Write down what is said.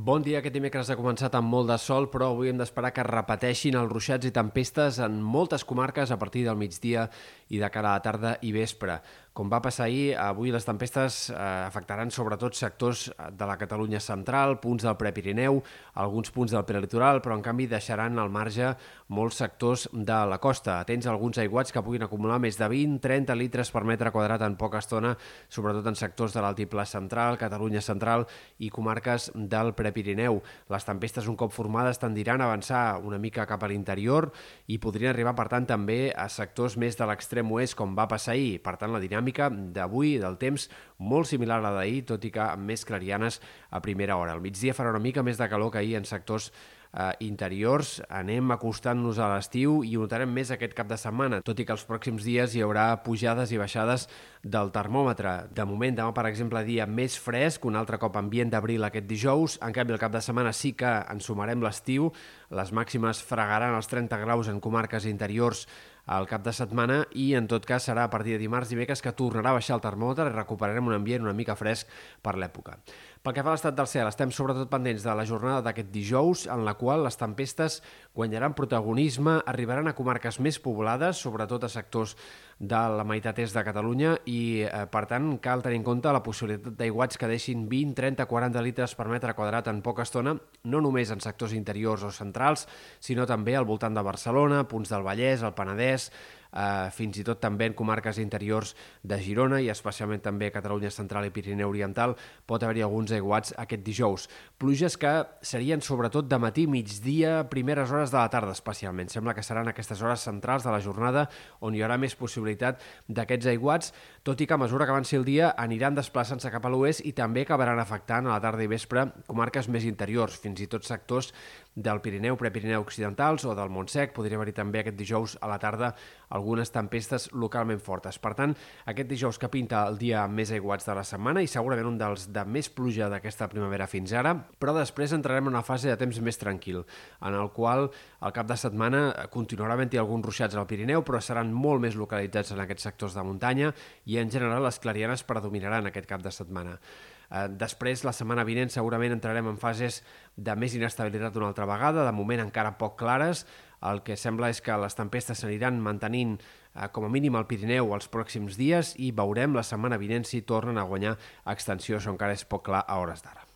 Bon dia. Aquest dimecres ha començat amb molt de sol, però avui hem d'esperar que repeteixin els ruixats i tempestes en moltes comarques a partir del migdia i de cara a la tarda i vespre. Com va passar ahir, avui les tempestes eh, afectaran sobretot sectors de la Catalunya central, punts del Prepirineu, alguns punts del prelitoral, però en canvi deixaran al marge molts sectors de la costa. Atents a alguns aiguats que puguin acumular més de 20-30 litres per metre quadrat en poca estona, sobretot en sectors de l'altiplà central, Catalunya central i comarques del Prepirineu. Les tempestes, un cop formades, tendiran a avançar una mica cap a l'interior i podrien arribar, per tant, també a sectors més de l'extrem oest, com va passar ahir. Per tant, la dinàmica dinàmica d'avui, del temps, molt similar a la d'ahir, tot i que amb més clarianes a primera hora. Al migdia farà una mica més de calor que ahir en sectors eh, interiors. Anem acostant-nos a l'estiu i notarem més aquest cap de setmana, tot i que els pròxims dies hi haurà pujades i baixades del termòmetre. De moment, demà, per exemple, dia més fresc, un altre cop ambient d'abril aquest dijous. En canvi, el cap de setmana sí que ens sumarem l'estiu. Les màximes fregaran els 30 graus en comarques interiors al cap de setmana i en tot cas serà a partir de dimarts i dimecres que tornarà a baixar el termòmetre i recuperarem un ambient una mica fresc per l'època. Pel que fa a l'estat del cel, estem sobretot pendents de la jornada d'aquest dijous, en la qual les tempestes guanyaran protagonisme, arribaran a comarques més poblades, sobretot a sectors de la meitat est de Catalunya i, eh, per tant, cal tenir en compte la possibilitat d'aiguats que deixin 20, 30, 40 litres per metre quadrat en poca estona, no només en sectors interiors o centrals, sinó també al voltant de Barcelona, punts del Vallès, el Penedès, eh, fins i tot també en comarques interiors de Girona i especialment també a Catalunya Central i Pirineu Oriental pot haver-hi alguns aiguats aquest dijous. Pluges que serien sobretot de matí, migdia, primeres hores de la tarda especialment. Sembla que seran aquestes hores centrals de la jornada on hi haurà més possibilitat d'aquests aiguats, tot i que a mesura que avanci el dia aniran desplaçant-se cap a l'oest i també acabaran afectant a la tarda i vespre comarques més interiors, fins i tot sectors del Pirineu, Prepirineu Occidentals o del Montsec. Podria haver-hi també aquest dijous a la tarda algunes tempestes localment fortes. Per tant, aquest dijous que pinta el dia més aiguats de la setmana i segurament un dels de més pluja d'aquesta primavera fins ara, però després entrarem en una fase de temps més tranquil, en el qual al cap de setmana continuarà havent-hi alguns ruixats al Pirineu, però seran molt més localitzats en aquests sectors de muntanya i en general les clarianes predominaran aquest cap de setmana. Eh, després, la setmana vinent, segurament entrarem en fases de més inestabilitat una altra vegada, de moment encara poc clares. El que sembla és que les tempestes s'aniran mantenint eh, com a mínim al Pirineu els pròxims dies i veurem la setmana vinent si tornen a guanyar extensió, això encara és poc clar a hores d'ara.